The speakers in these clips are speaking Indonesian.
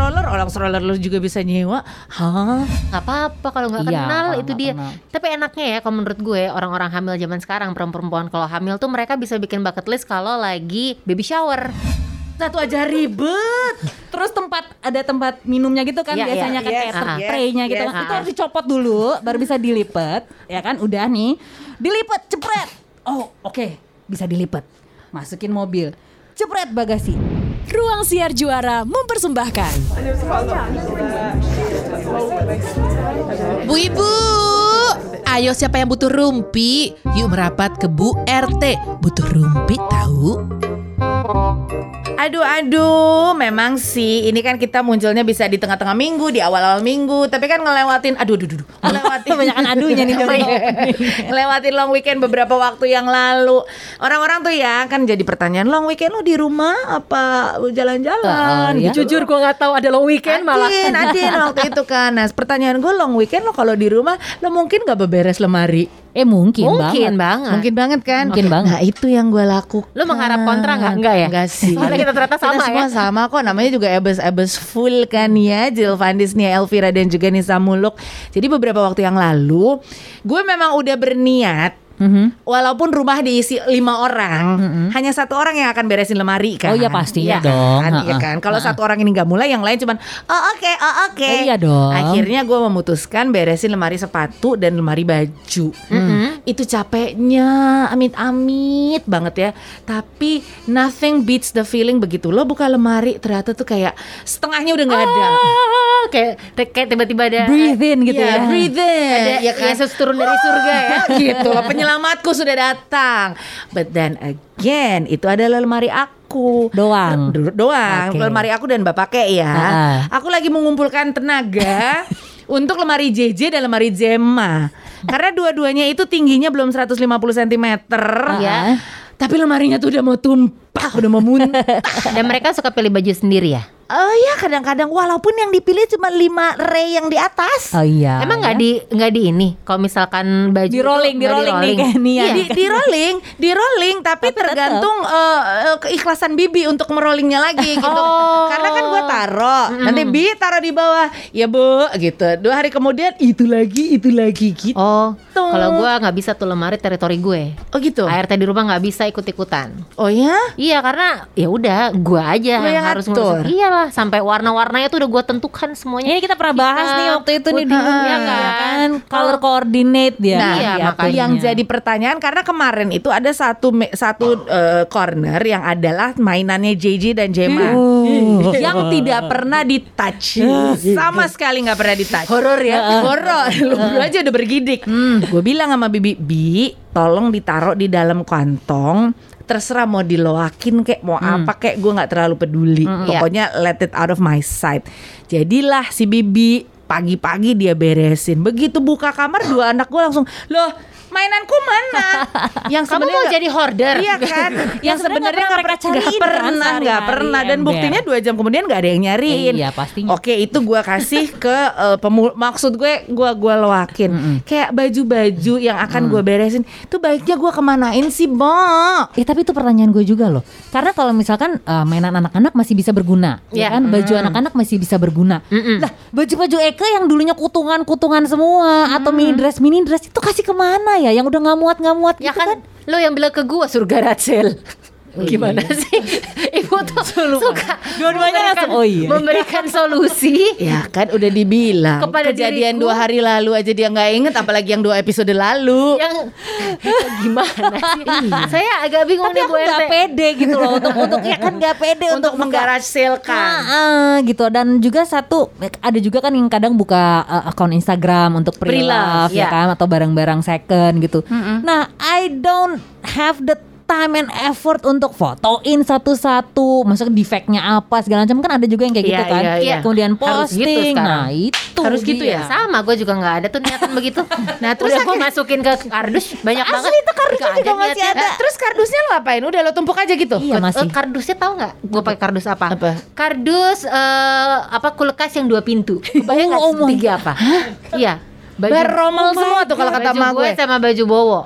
stroller, orang stroller lu juga bisa nyewa. Hah? nggak apa-apa kalau nggak Iya, kenal kalau itu dia kenal. tapi enaknya ya kalau menurut gue orang-orang hamil zaman sekarang perempuan-perempuan kalau hamil tuh mereka bisa bikin bucket list kalau lagi baby shower Satu aja ribet. Terus tempat ada tempat minumnya gitu kan Iya, biasanya iya. kan Yes, kayak yes, tray-nya gitu. yes. Itu harus dicopot dulu baru bisa dilipet. Ya kan udah nih. Dilipet cepret. Oh, oke. Bisa dilipet. Masukin mobil. Cepret bagasi. Ruang Siar Juara mempersembahkan Bu Ibu, ayo siapa yang butuh rumpi? Yuk merapat ke Bu RT. Butuh rumpi tahu? Aduh aduh, memang sih ini kan kita munculnya bisa di tengah-tengah minggu, di awal-awal minggu, tapi kan ngelewatin aduh aduh aduh, ngelewatin Kebanyakan aduhnya nih, ngelewatin long weekend beberapa waktu yang lalu. Orang-orang tuh ya kan jadi pertanyaan, long weekend lo di rumah apa jalan-jalan? Uh, ya. gitu. jujur gue nggak tahu ada long weekend Adin, Adin waktu itu kan. Nah, pertanyaan gue long weekend lo kalau di rumah lo mungkin gak beberes lemari? Eh mungkin, mungkin banget. banget Mungkin banget kan? Mungkin banget. Nah, itu yang gue lakukan. Lo mengharap kontra nggak? Enggak ya? Enggak sih. Kita ternyata sama kita semua ya. sama kok. Namanya juga Ebes-Ebes full kan ya. Jill Vandis, Nia Elvira dan juga Nisa Muluk. Jadi beberapa waktu yang lalu, gue memang udah berniat Mhm. Walaupun rumah diisi lima orang, hanya satu orang yang akan beresin lemari kan. Oh iya, pastinya Iya dong. Kan? Iya kan. Kalau satu orang ini nggak mulai, yang lain cuman oh oke, oh oke. Oh iya dong. Akhirnya gue memutuskan beresin lemari sepatu dan lemari baju. Itu capeknya, amit-amit banget ya. Tapi nothing beats the feeling begitu. Lo buka lemari ternyata tuh kayak setengahnya udah nggak ada. Ah, kayak kayak tiba-tiba ada Breathe in gitu Iya, ya. breathe in. ada ya kan? Yesus turun dari surga ya. gitu loh penyelamatku sudah datang but then again itu adalah lemari aku Doang. Do- doang Oke. lemari aku dan bapak kek ya Ah. aku lagi mengumpulkan tenaga untuk lemari JJ dan lemari Gemma karena dua-duanya itu tingginya belum 150 cm Ya. tapi lemarinya tuh udah mau tumpah udah mau muntah Dan mereka suka pilih baju sendiri ya. oh ya kadang-kadang walaupun yang dipilih cuma 5 ray yang di atas Oh iya. Emang nggak di nggak di ini? Kalau misalkan baju Di itu rolling, di rolling nih kayak Nia. Iya. di, di rolling, di rolling, tapi, Tapi tergantung eh, keikhlasan Bibi untuk merollingnya lagi gitu. Oh. Karena kan gue taro, nanti Bi taruh di bawah, ya bu, gitu. Dua hari kemudian itu lagi, itu lagi gitu. Oh, kalau gua nggak bisa tuh lemari teritori gue. Oh gitu. ART di rumah nggak bisa ikut-ikutan. Oh ya? Iya karena ya udah gua aja Lu yang harus ngatur. ngurusin. Iyalah sampai warna-warnanya tuh udah gua tentukan semuanya. Ini kita pernah bahas Hitam, nih waktu itu nih di ya iya kan. Color coordinate dia. Nah, Iya, Di makanya. yang jadi pertanyaan karena kemarin itu ada satu satu eh, corner yang adalah mainannya JJ dan Gemma Oh. yang tidak pernah di touch sama sekali nggak pernah di touch horor ya horor lu aja udah bergidik gue bilang sama bibi bi tolong ditaruh di dalam kantong terserah mau diloakin kek mau apa kek gue nggak terlalu peduli. Pokoknya let it out of my sight. Jadilah si bibi pagi-pagi dia beresin. Begitu buka kamar dua anak gue langsung loh mainanku mana yang Kamu mau jadi hourder? iya kan yang sebenarnya nggak pernah cariin kan pernah nggak pernah dan ember. buktinya dua jam kemudian nggak ada yang nyariin Iya, pastinya. oke itu gua kasih ke eh, pemu- maksud gue gua gua loakin kayak baju-baju yang akan gua beresin itu baiknya gua kemanain sih bo Eh tapi itu pertanyaan gue juga loh. Karena kalau misalkan uh, mainan anak-anak masih bisa berguna, ya Iya. kan? Baju anak-anak masih bisa berguna. Lah baju-baju Eka yang dulunya kutungan-kutungan semua atau mini dress mini dress itu kasih ke mana ya? Yang udah nggak muat nggak muat Ya gitu kan, lo yang bilang ke gua surga Rachel. Gimana sih? Ibu tuh suka Dua-duanya langsung, oh iya. memberikan solusi ya kan udah dibilang Kepada kejadian diriku. dua hari lalu aja dia nggak inget apalagi yang dua episode lalu yang gimana sih? Saya agak bingung Tapi nih aku nggak pede gitu loh untuk untuk ya kan nggak pede untuk untuk menggarage ah, gitu dan juga satu ada juga kan yang kadang buka uh, akun Instagram untuk pre-love Pre-love, ya ya. kan atau barang-barang second gitu. Nah, I don't have the time and effort untuk fotoin satu-satu, maksudnya defectnya apa segala macam kan ada juga yang kayak Iya, gitu kan. iya, iya. Kemudian Harus gitu posting. sekarang. nah, itu Harus gitu dia. ya? Sama, gue juga nggak ada tuh niatan begitu. Nah, terus gue masukin ke kardus banyak Asli banget. itu kardusnya Nggak juga masih niatnya. ada. Terus kardusnya lo apain? Udah lo tumpuk aja gitu? Iya, masih. Eh, kardusnya tahu nggak? Gue pakai kardus apa? Apa? Kardus eh, apa kulkas yang dua pintu. Kebayang nggak Oh, oh my- segitiga apa? Iya. Baju Beromel semua tuh kalau kata baju emak gue gue. sama baju bowo.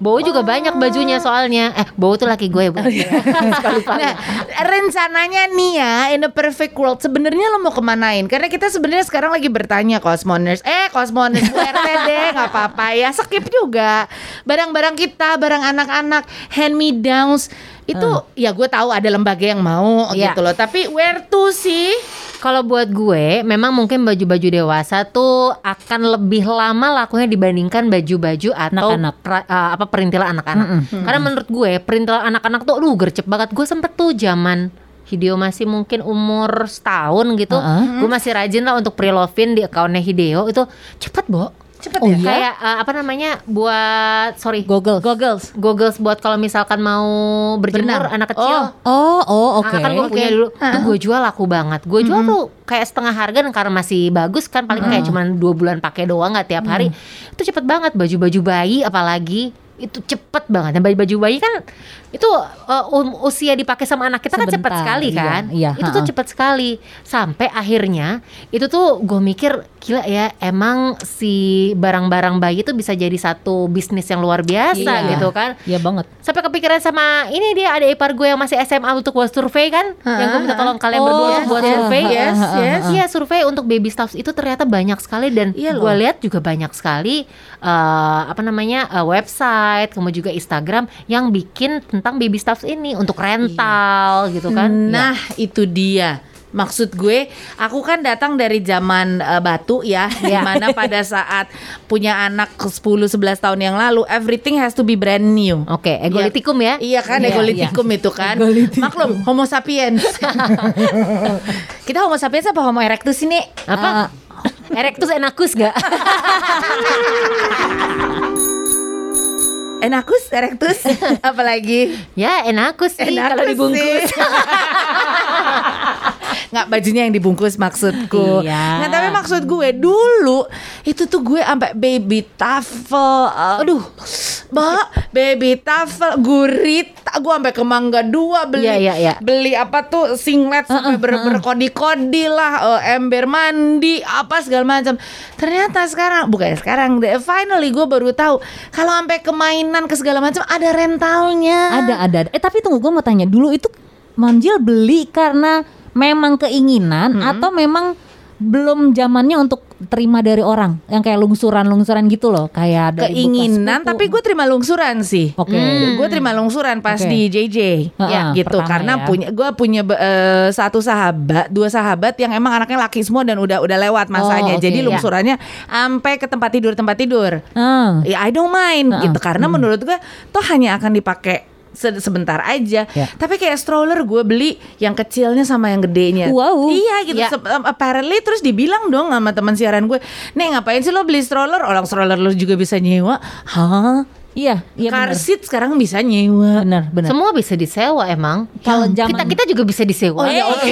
Bowo juga banyak bajunya soalnya. Eh, Bowo tuh laki gue bukan. Suka lupa. Nah, rencananya nih ya, in a perfect world, sebenarnya lo mau kemanain? Karena kita sebenarnya sekarang lagi bertanya Cosmoners, eh Cosmoners Bu RT deh, nggak apa-apa ya, skip juga. Barang-barang kita, barang anak-anak, hand me downs, itu ya gue tahu ada lembaga yang mau Iya. gitu loh. Tapi where to sih? Kalau buat gue, memang mungkin baju-baju dewasa tuh akan lebih lama lakunya dibandingkan baju-baju atau Anak-anak. pra- eh, apa perintilan anak-anak. Karena menurut gue perintilan anak-anak tuh, aduh gercep banget. Gue sempet tuh zaman Hideo masih mungkin umur setahun gitu, Heeh. gue masih rajin lah untuk prelovin di akunnya Hideo itu cepet bo. Cepet Oh ya? iya? Kayak eh, apa namanya buat sorry Goggles. goggles goggles buat kalau misalkan mau berjemur Berenang. anak kecil. Oh, oh, oke. Nah, kan gue punya dulu tuh gue jual laku banget gue jual tuh kayak setengah harga dan karena masih bagus kan paling kayak cuman dua bulan pakai doang nggak tiap hari itu cepet banget baju-baju bayi apalagi itu cepet banget. Dan baju-baju bayi kan itu uh, um- usia dipakai sama anak kita kan cepet Sebentar, sekali iya, kan? iya, itu tuh ha-ha. cepet sekali. Sampai akhirnya itu tuh gue mikir gila ya emang si barang-barang bayi itu bisa jadi satu bisnis yang luar biasa Iya. gitu kan? Iya banget. sampai kepikiran sama ini dia ada ipar gue yang masih SMA untuk buat survei kan? Yang gue minta tolong kalian Oh, berdua yes, untuk buat yes, survei. Yes, yes. iya survei untuk baby stuffs itu ternyata banyak sekali. Dan Iya gue lihat juga banyak sekali eh, apa namanya eh, website kemudian juga Instagram yang bikin tentang baby stuffs ini untuk rental gitu kan Nah, itu dia. Maksud gue, aku kan datang dari zaman eh, batu ya, di mana pada saat punya anak 10 11 tahun yang lalu, everything has to be brand new. Oke, egolitikum ya. Iya kan, Iya, egolitikum itu kan. Maklum, homo sapiens. Kita homo sapiens apa homo erectus ini? Apa? Erectus enakus gak? Enakus, erectus, apalagi? ya enakus sih Enakus kalau dibungkus. Nggak bajunya yang dibungkus maksudku. Iya. Nggak, tapi maksud gue dulu itu tuh gue sampai baby tafel. uh, aduh, mbak, baby tafel, gurita. Gue sampai ke Mangga Dua beli Iya, iya, iya. beli apa tuh singlet sampai ber berkodi-kodi lah, uh, ember mandi, apa segala macam. Ternyata sekarang bukan sekarang, deh, finally gue baru tahu kalau sampai ke mainan ke segala macam ada rentalnya. Ada, ada. Eh tapi tunggu gue mau tanya dulu itu Manjil beli karena memang keinginan atau memang belum zamannya untuk terima dari orang yang kayak lungsuran-lungsuran gitu loh kayak dari keinginan tapi gue terima lungsuran sih Oke. gue terima lungsuran pas Oke. di JJ Heeh, ya gitu karena ya. punya gue punya eh, satu sahabat dua sahabat yang emang anaknya laki semua dan udah udah lewat masanya Oh, oke. jadi Ya. lungsurannya sampai ke tempat tidur tempat tidur Ah. ya I don't mind Heeh. gitu karena menurut gue toh hanya akan dipakai se- sebentar aja Ya. tapi kayak stroller gue beli yang kecilnya sama yang gedenya Wow. iya gitu Ya. Sep- um, apparently terus dibilang dong sama teman siaran gue nih ngapain sih lo beli stroller orang stroller lo juga bisa nyewa hah Iya, iya car benar. seat sekarang bisa nyewa Benar, benar. Semua bisa disewa emang. Kalau kita zaman- kita juga bisa disewa. Oh iya, oke.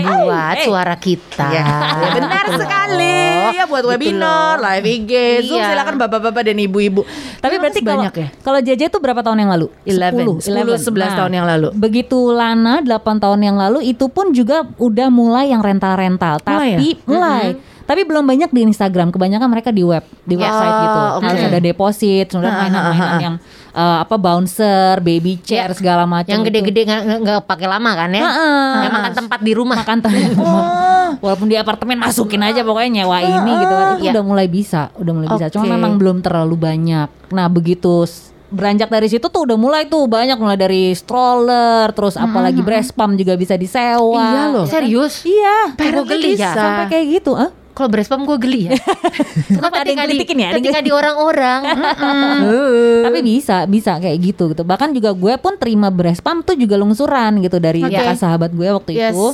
Buat suara kita. Ya, ya benar sekali ya buat Gitu webinar, loh. live IG, Zoom Iya. silakan bapak-bapak dan ibu-ibu. Tapi berarti kalau banyak ya. kalau JJ itu berapa tahun yang lalu? 11, 10, 11 tahun yang lalu. Begitu Lana 8 tahun yang lalu itu pun juga udah mulai yang rental-rental. Mulai Tapi mulai. Tapi belum banyak di Instagram. Kebanyakan mereka di web, di Ya. website gitu. Oh, oke. Harus ada deposit, kemudian mainan-mainan yang eh, apa bouncer, baby chair Ya. segala macam. Yang itu. gede-gede nggak pakai lama kan ya? Heeh. Yang makan tempat di rumah. makan tempat walaupun di apartemen masukin aja pokoknya nyewa ini gitu kan itu Iya. udah mulai bisa udah mulai bisa cuma memang belum terlalu banyak nah begitu beranjak dari situ tuh udah mulai tuh banyak mulai dari stroller terus apalagi breast pump juga bisa disewa Iya loh. Serius? iya Gue geli ya. bisa. sampai kayak gitu ah Kalau berespam gue geli ya. Kenapa ada yang Ketika di- ya? Ketika di orang-orang. tapi bisa bisa kayak gitu gitu bahkan juga gue pun terima breast pump tuh juga lungsuran gitu dari Oke. bekas sahabat gue waktu Yes. itu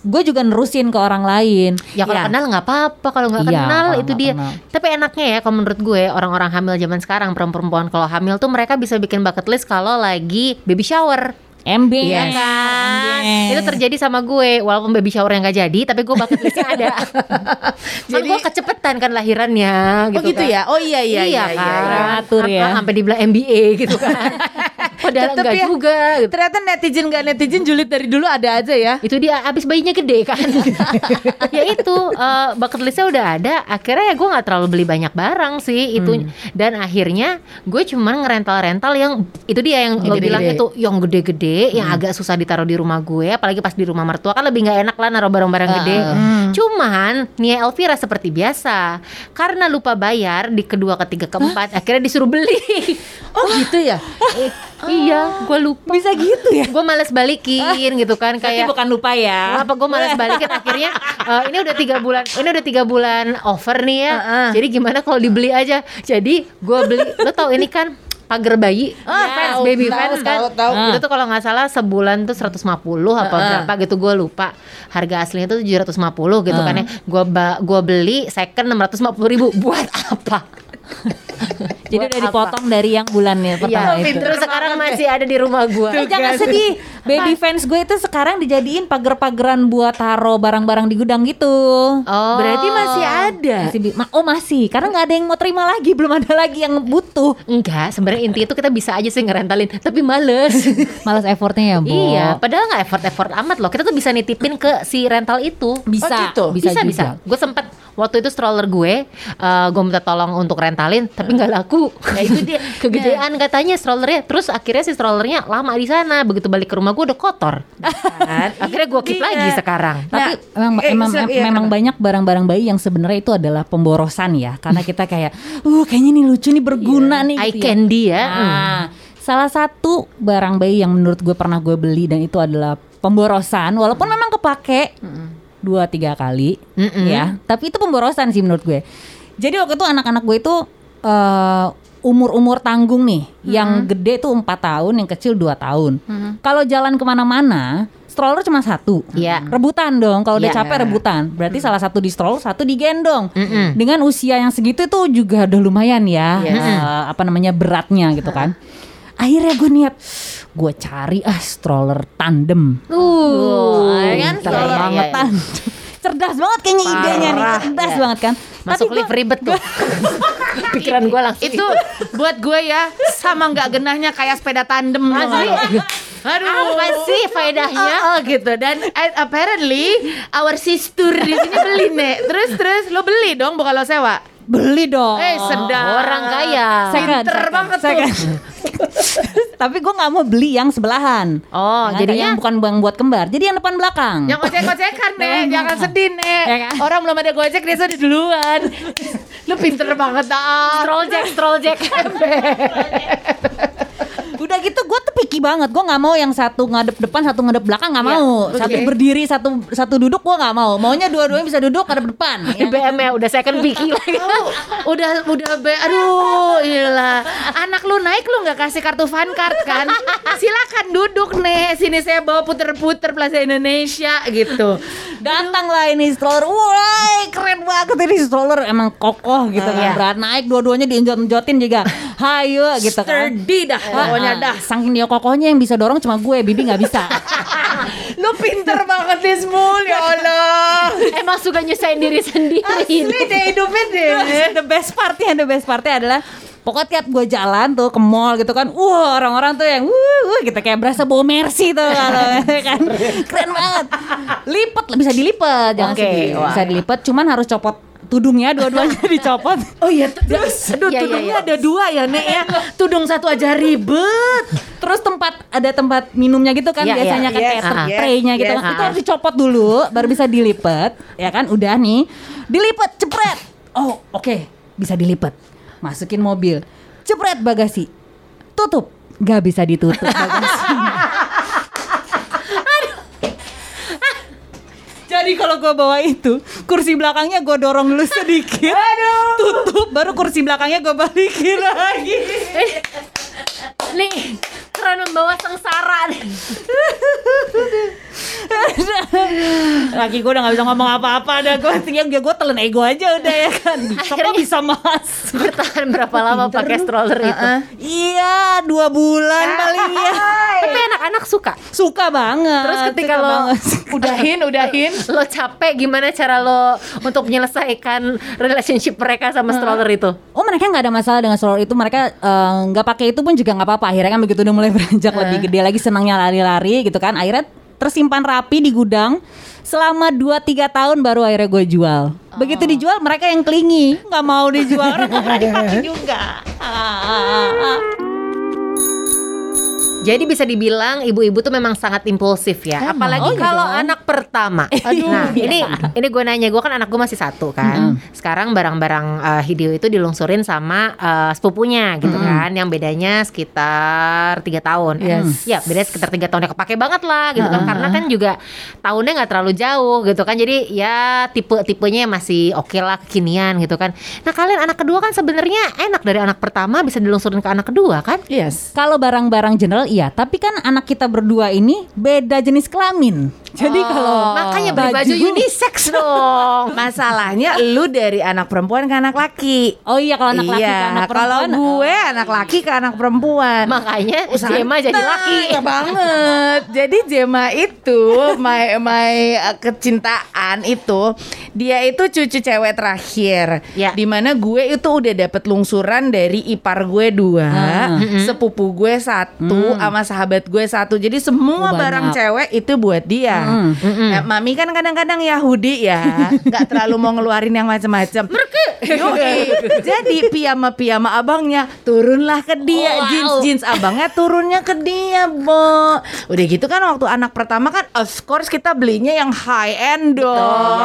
gue juga nerusin ke orang lain Ya kalau Iya. kenal nggak apa-apa, kalau nggak Iya, kenal itu dia. kenal. Tapi enaknya ya kalau menurut gue orang-orang hamil zaman sekarang perempuan kalau hamil tuh mereka bisa bikin bucket list kalau lagi baby shower. MB Iya Yes. kan? Yes. Itu terjadi sama gue walaupun baby shower yang gak jadi tapi gue bucket listnya ada. Jadi Jadi- gue kecepetan kan lahirannya Oh gitu, gitu kan. ya. Oh iya iya iya Iya iya. kan. iya. Atur ya. Sampai dibilang MBA gitu kan. Padahal Tetep enggak ya. juga gitu. Ternyata netizen gak netizen julid dari dulu ada aja ya. itu dia abis bayinya gede kan ya itu eh, bucket listnya udah ada akhirnya ya gue nggak terlalu beli banyak barang sih itu Hmm. dan akhirnya gue cuman ngerental-rental yang itu dia yang Yang lo bilang gede-gede. itu yang gede-gede yang Hmm. agak susah ditaruh di rumah gue apalagi pas di rumah mertua kan lebih nggak enak lah naruh barang-barang gede Hmm. cuman Nia Elvira seperti biasa karena lupa bayar di kedua ketiga keempat akhirnya disuruh beli Oh gitu ya? Eh, iya gue lupa Bisa gitu ya? gue males balikin gitu kan Tapi kayak bukan lupa ya. apa gue malas balikin akhirnya eh, ini udah tiga bulan ini udah tiga bulan over nih ya Heeh. jadi gimana kalau dibeli aja jadi gue beli lo tau ini kan pagar bayi fans tahu, baby tahu, fans kan tahu, tahu. itu tuh kalau nggak salah sebulan tuh 150 apa Heeh. berapa gitu gue lupa. Harga aslinya tuh 750 gitu kan ya. Gue gua beli second 650 ribu. Buat apa Jadi udah apa? dipotong dari yang bulannya pertama Iya, itu. terus sekarang masih ada di rumah gue Eh, jangan sedih. Baby fans gue itu sekarang dijadiin pagar-pagaran buat taruh barang-barang di gudang gitu. oh Berarti masih ada. Masih oh masih, karena nggak ada yang mau terima lagi, belum ada lagi yang butuh. Enggak, sebenarnya inti itu kita bisa aja sih ngerentalin, tapi males. Malas effortnya ya, Bo. iya, padahal nggak effort-effort amat loh. Kita tuh bisa nitipin ke si rental itu. Bisa, Oh, gitu? bisa, bisa, bisa. Gue sempet waktu itu stroller gue, eh gue minta tolong untuk rentalin, tapi nggak laku. Ya, itu dia. Kegedean katanya strollernya. Terus akhirnya si strollernya lama di sana. Begitu balik ke rumah gue udah kotor. Kan? akhirnya gue keep Iya. lagi sekarang. Tapi Nah, memang eh, memang, sorry, iya, memang banyak barang-barang bayi yang sebenarnya itu adalah pemborosan ya, karena kita kayak, uh kayaknya nih lucu nih berguna nih. Eye gitu ya. candy ya. Nah, salah satu barang bayi yang menurut gue pernah gue beli dan itu adalah pemborosan, walaupun memang kepake dua tiga kali, Mm-mm. ya, tapi itu pemborosan sih menurut gue. Jadi waktu itu anak-anak gue itu eh, umur-umur tanggung nih, yang gede tuh empat tahun, yang kecil 2 tahun. Kalau jalan ke mana-mana, stroller cuma satu, Iya. rebutan dong. Kalau udah Iya. capek rebutan, berarti salah satu di stroller, satu digendong. Mm-mm. Dengan usia yang segitu tuh juga udah lumayan ya, Yes. eh, apa namanya beratnya gitu kan. Akhirnya gue niat, gue cari ah stroller tandem. Uh, Wah, kan iya, stroller iya, banget iya. tandem. Cerdas banget kayaknya idenya nih, Parah, cerdas iya. banget kan. Masuk gua- lift ribet tuh. Pikiran gue langsung itu buat gue ya sama nggak genahnya kayak sepeda tandem Asli. Aduh. Apa sih faedahnya? Oh, oh, gitu dan apparently our sister di sini beli nek. Terus terus lo beli dong bukan lo sewa. Beli dong. Eh sedap. orang kaya. Second, Pinter second, banget second. Tapi gue nggak mau beli yang sebelahan. Oh, Ya, jadinya yang bukan bang buat kembar. Jadi yang depan belakang. Yang ojek-ojekan nek, jangan sedih nek. Ya kan? Orang belum ada gojek dia sudah duluan. Lu pinter banget dah. stroll jack, stroll jack. Udah gitu gue tuh picky banget. Gue nggak mau yang satu ngadep depan, satu ngadep belakang nggak Iya, mau. oke. Satu berdiri, satu satu duduk gue nggak mau. Maunya dua-duanya bisa duduk ngadep depan. Di BM ya udah second picky lagi. Oh, udah udah be aduh iyalah anak lu naik lu nggak kasih kartu fun card kan silakan duduk nih sini saya bawa puter-puter Plaza Indonesia gitu Datanglah ini stroller, wah keren banget ini stroller emang kokoh gitu kan, Iya. berat naik dua-duanya diinjot-injotin juga, hayo gitu kan. sturdy dah pokoknya Ah, dah. Saking dia kokohnya yang bisa dorong cuma gue, Bibi nggak bisa. lu pinter banget nih Smul ya Allah. Emang suka nyusahin diri sendiri. asli deh hidupnya deh. The best part ya, the best partnya adalah Pokoknya tiap gue jalan tuh ke mall gitu kan, wah orang-orang tuh yang wuh, wuh gitu kayak berasa bawa mercy tuh kalau ya kan. Keren banget. Lipet bisa dilipet, jangan Oke, sedih, bisa dilipet, cuman harus copot tudungnya dua-duanya dicopot. Oh iya, terus aduh Iya, iya, tudungnya iya. ada dua ya Nek ya. Tudung satu aja ribet. Terus tempat ada tempat minumnya gitu kan Iya, biasanya iya. kan Yes, kayak ter- yes, tray-nya gitu yes. kan. Itu harus dicopot dulu baru bisa dilipet. Ya kan udah nih. Dilipet cepret. Oh, oke. Bisa dilipet. Masukin mobil. Cepret bagasi. Tutup. Gak bisa ditutup bagasi. Jadi kalau gue bawa itu, kursi belakangnya gue dorong dulu sedikit, tutup, baru kursi belakangnya gue balikin lagi. Nih, keren membawa sengsara nih. laki gue udah gak bisa ngomong apa-apa Udah gue tinggal gue, gue telan ego aja udah ya kan kok bisa mas Bertahan berapa lama pakai stroller itu? Iya dua bulan paling ya Tapi anak-anak suka. Suka banget Terus ketika suka lo banget. Udahin, udahin. lo capek gimana cara lo untuk menyelesaikan relationship mereka sama stroller itu? Oh mereka nggak ada masalah dengan stroller itu mereka eh, nggak pakai itu pun juga nggak apa-apa akhirnya kan begitu udah mulai beranjak lebih gede lagi senangnya lari-lari gitu kan akhirnya tersimpan rapi di gudang selama 2-3 tahun baru akhirnya gue jual. Begitu dijual mereka yang kelingi. Nggak mau dijual orang nggak pernah dipakai juga Ah. Jadi bisa dibilang ibu-ibu tuh memang sangat impulsif ya, apalagi Oh, iya kalau dong. anak pertama. nah ini ini gue nanya, gue kan anak gue masih satu kan. Sekarang barang-barang uh, Hideo itu dilungsurin sama uh, sepupunya gitu kan, yang bedanya sekitar tiga tahun. Yes. Ya bedanya sekitar tiga tahun ya kepake banget lah gitu kan, karena kan juga tahunnya nggak terlalu jauh gitu kan. Jadi ya tipe-tipenya masih oke lah kekinian gitu kan. Nah kalian anak kedua kan sebenarnya enak dari anak pertama bisa dilungsurin ke anak kedua kan? Yes. Kalau barang-barang general iya, tapi kan anak kita berdua ini beda jenis kelamin. Jadi kalau Makanya beli baju unisex dong. Masalahnya lu dari anak perempuan ke anak laki. Oh iya kalau anak laki iya, ke anak kalau perempuan. gue anak laki ke anak perempuan. Makanya Jema jadi Santai laki. banget. Jadi Jema itu my my uh, kecintaan itu dia itu cucu cewek terakhir. Ya. Di mana gue itu udah dapet lungsuran dari ipar gue dua, sepupu gue satu, sama sahabat gue satu. Jadi semua Oh, banyak. barang cewek itu buat dia. Nah, mami kan kadang-kadang Yahudi ya, nggak terlalu mau ngeluarin yang macam-macam. Jadi piyama-piyama abangnya turunlah ke dia, Wow. jeans jeans abangnya turunnya ke dia, Bo. Udah gitu kan waktu anak pertama kan of course kita belinya yang high end dong,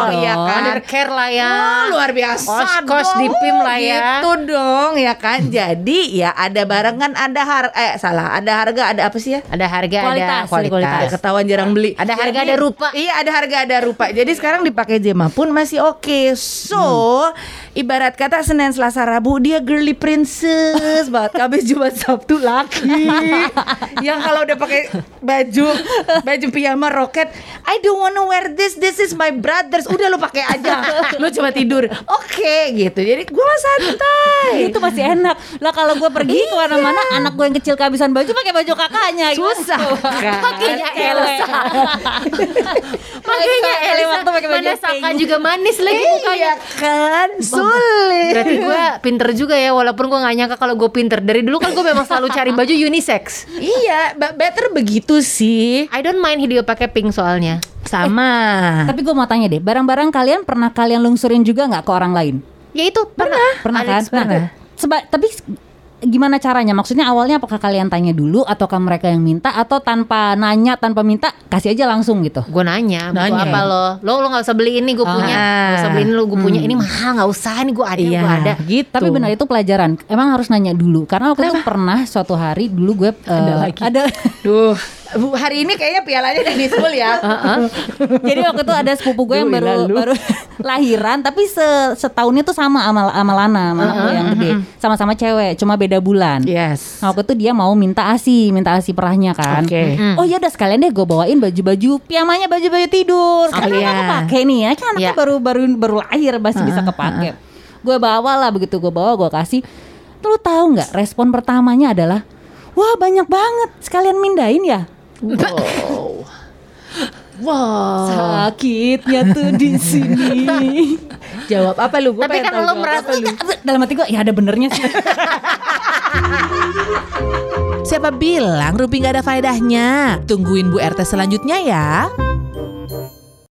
Betul. ya kan? Undercare lah ya. Wah, luar biasa Kos-kos di PIM lah ya. Gitu dong ya kan. Jadi ya ada barang kan ada harga eh salah, ada harga ada apa sih ya? Ada harga, Kualitas, ada kualitas. kualitas. Ketahuan jarang beli. Ada harga, Jadi- ada rupa. Iya, ada harga, ada rupa. Jadi sekarang dipakai Jema pun masih oke. So, ibarat kata Senin, Selasa, Rabu dia girly princess banget. Kamis, Jumat, Sabtu laki. Yang kalau udah pakai baju baju piyama roket, I don't wanna wear this. This is my brothers. Udah lu pakai aja. Lu cuma tidur. Oke, gitu. Jadi gua mah santai. itu masih enak lah kalau gue pergi ke mana-mana anak gue yang kecil kehabisan baju pakai baju kakaknya Susah kan? Elsa. Makanya Makanya Elsa waktu pakai baju mana Saka juga manis lagi Iya mukanya. kan? Sulit. Berarti gue pinter juga ya Walaupun gue gak nyangka kalau gue pinter Dari dulu kan gue memang selalu cari baju unisex Iya, better begitu sih. I don't mind Hideo pakai pink soalnya Sama. tapi gue mau tanya deh barang-barang kalian pernah kalian lungsurin juga nggak ke orang lain Ya itu pernah pernah kan pernah. Nah, seba- tapi gimana caranya maksudnya awalnya apakah kalian tanya dulu ataukah mereka yang minta atau tanpa nanya tanpa minta kasih aja langsung gitu Gue nanya, Nanya. apa lo? Lo lo gak usah beli ini, gue punya. Ah. Gak usah beli ini, lo gue punya. Ini mahal, gak usah. Ini gue ada, Iya, gue ada. gitu. Tapi benar itu pelajaran. Emang harus nanya dulu karena waktu itu pernah suatu hari dulu gue eh, lagi. ada Duh, hari ini kayaknya pialanya udah full ya. jadi waktu itu ada sepupu gue yang baru lalu. baru lahiran tapi se- setahunnya tuh sama sama sama Lana, sama gue yang gede. Sama-sama cewek, cuma beda bulan. Yes. Nah, waktu itu dia mau minta ASI, minta ASI perahnya kan. Oke. Oh ya udah sekalian deh gue bawain baju-baju piyamanya baju-baju tidur. Oh, kan iya. aku pakai nih ya kan anaknya Iya. baru baru baru lahir masih bisa kepake. Gue bawa lah begitu gue bawa gue kasih. Lu tahu nggak respon pertamanya adalah wah banyak banget sekalian mindain ya. Wow. Wow. Sakitnya tuh di sini. Jawab apa lu? Gua Tapi pengen kan jawab merasa lu. Dalam hati gue ya ada benernya sih. Siapa bilang Rupi nggak ada faedahnya? Tungguin Bu RT selanjutnya ya.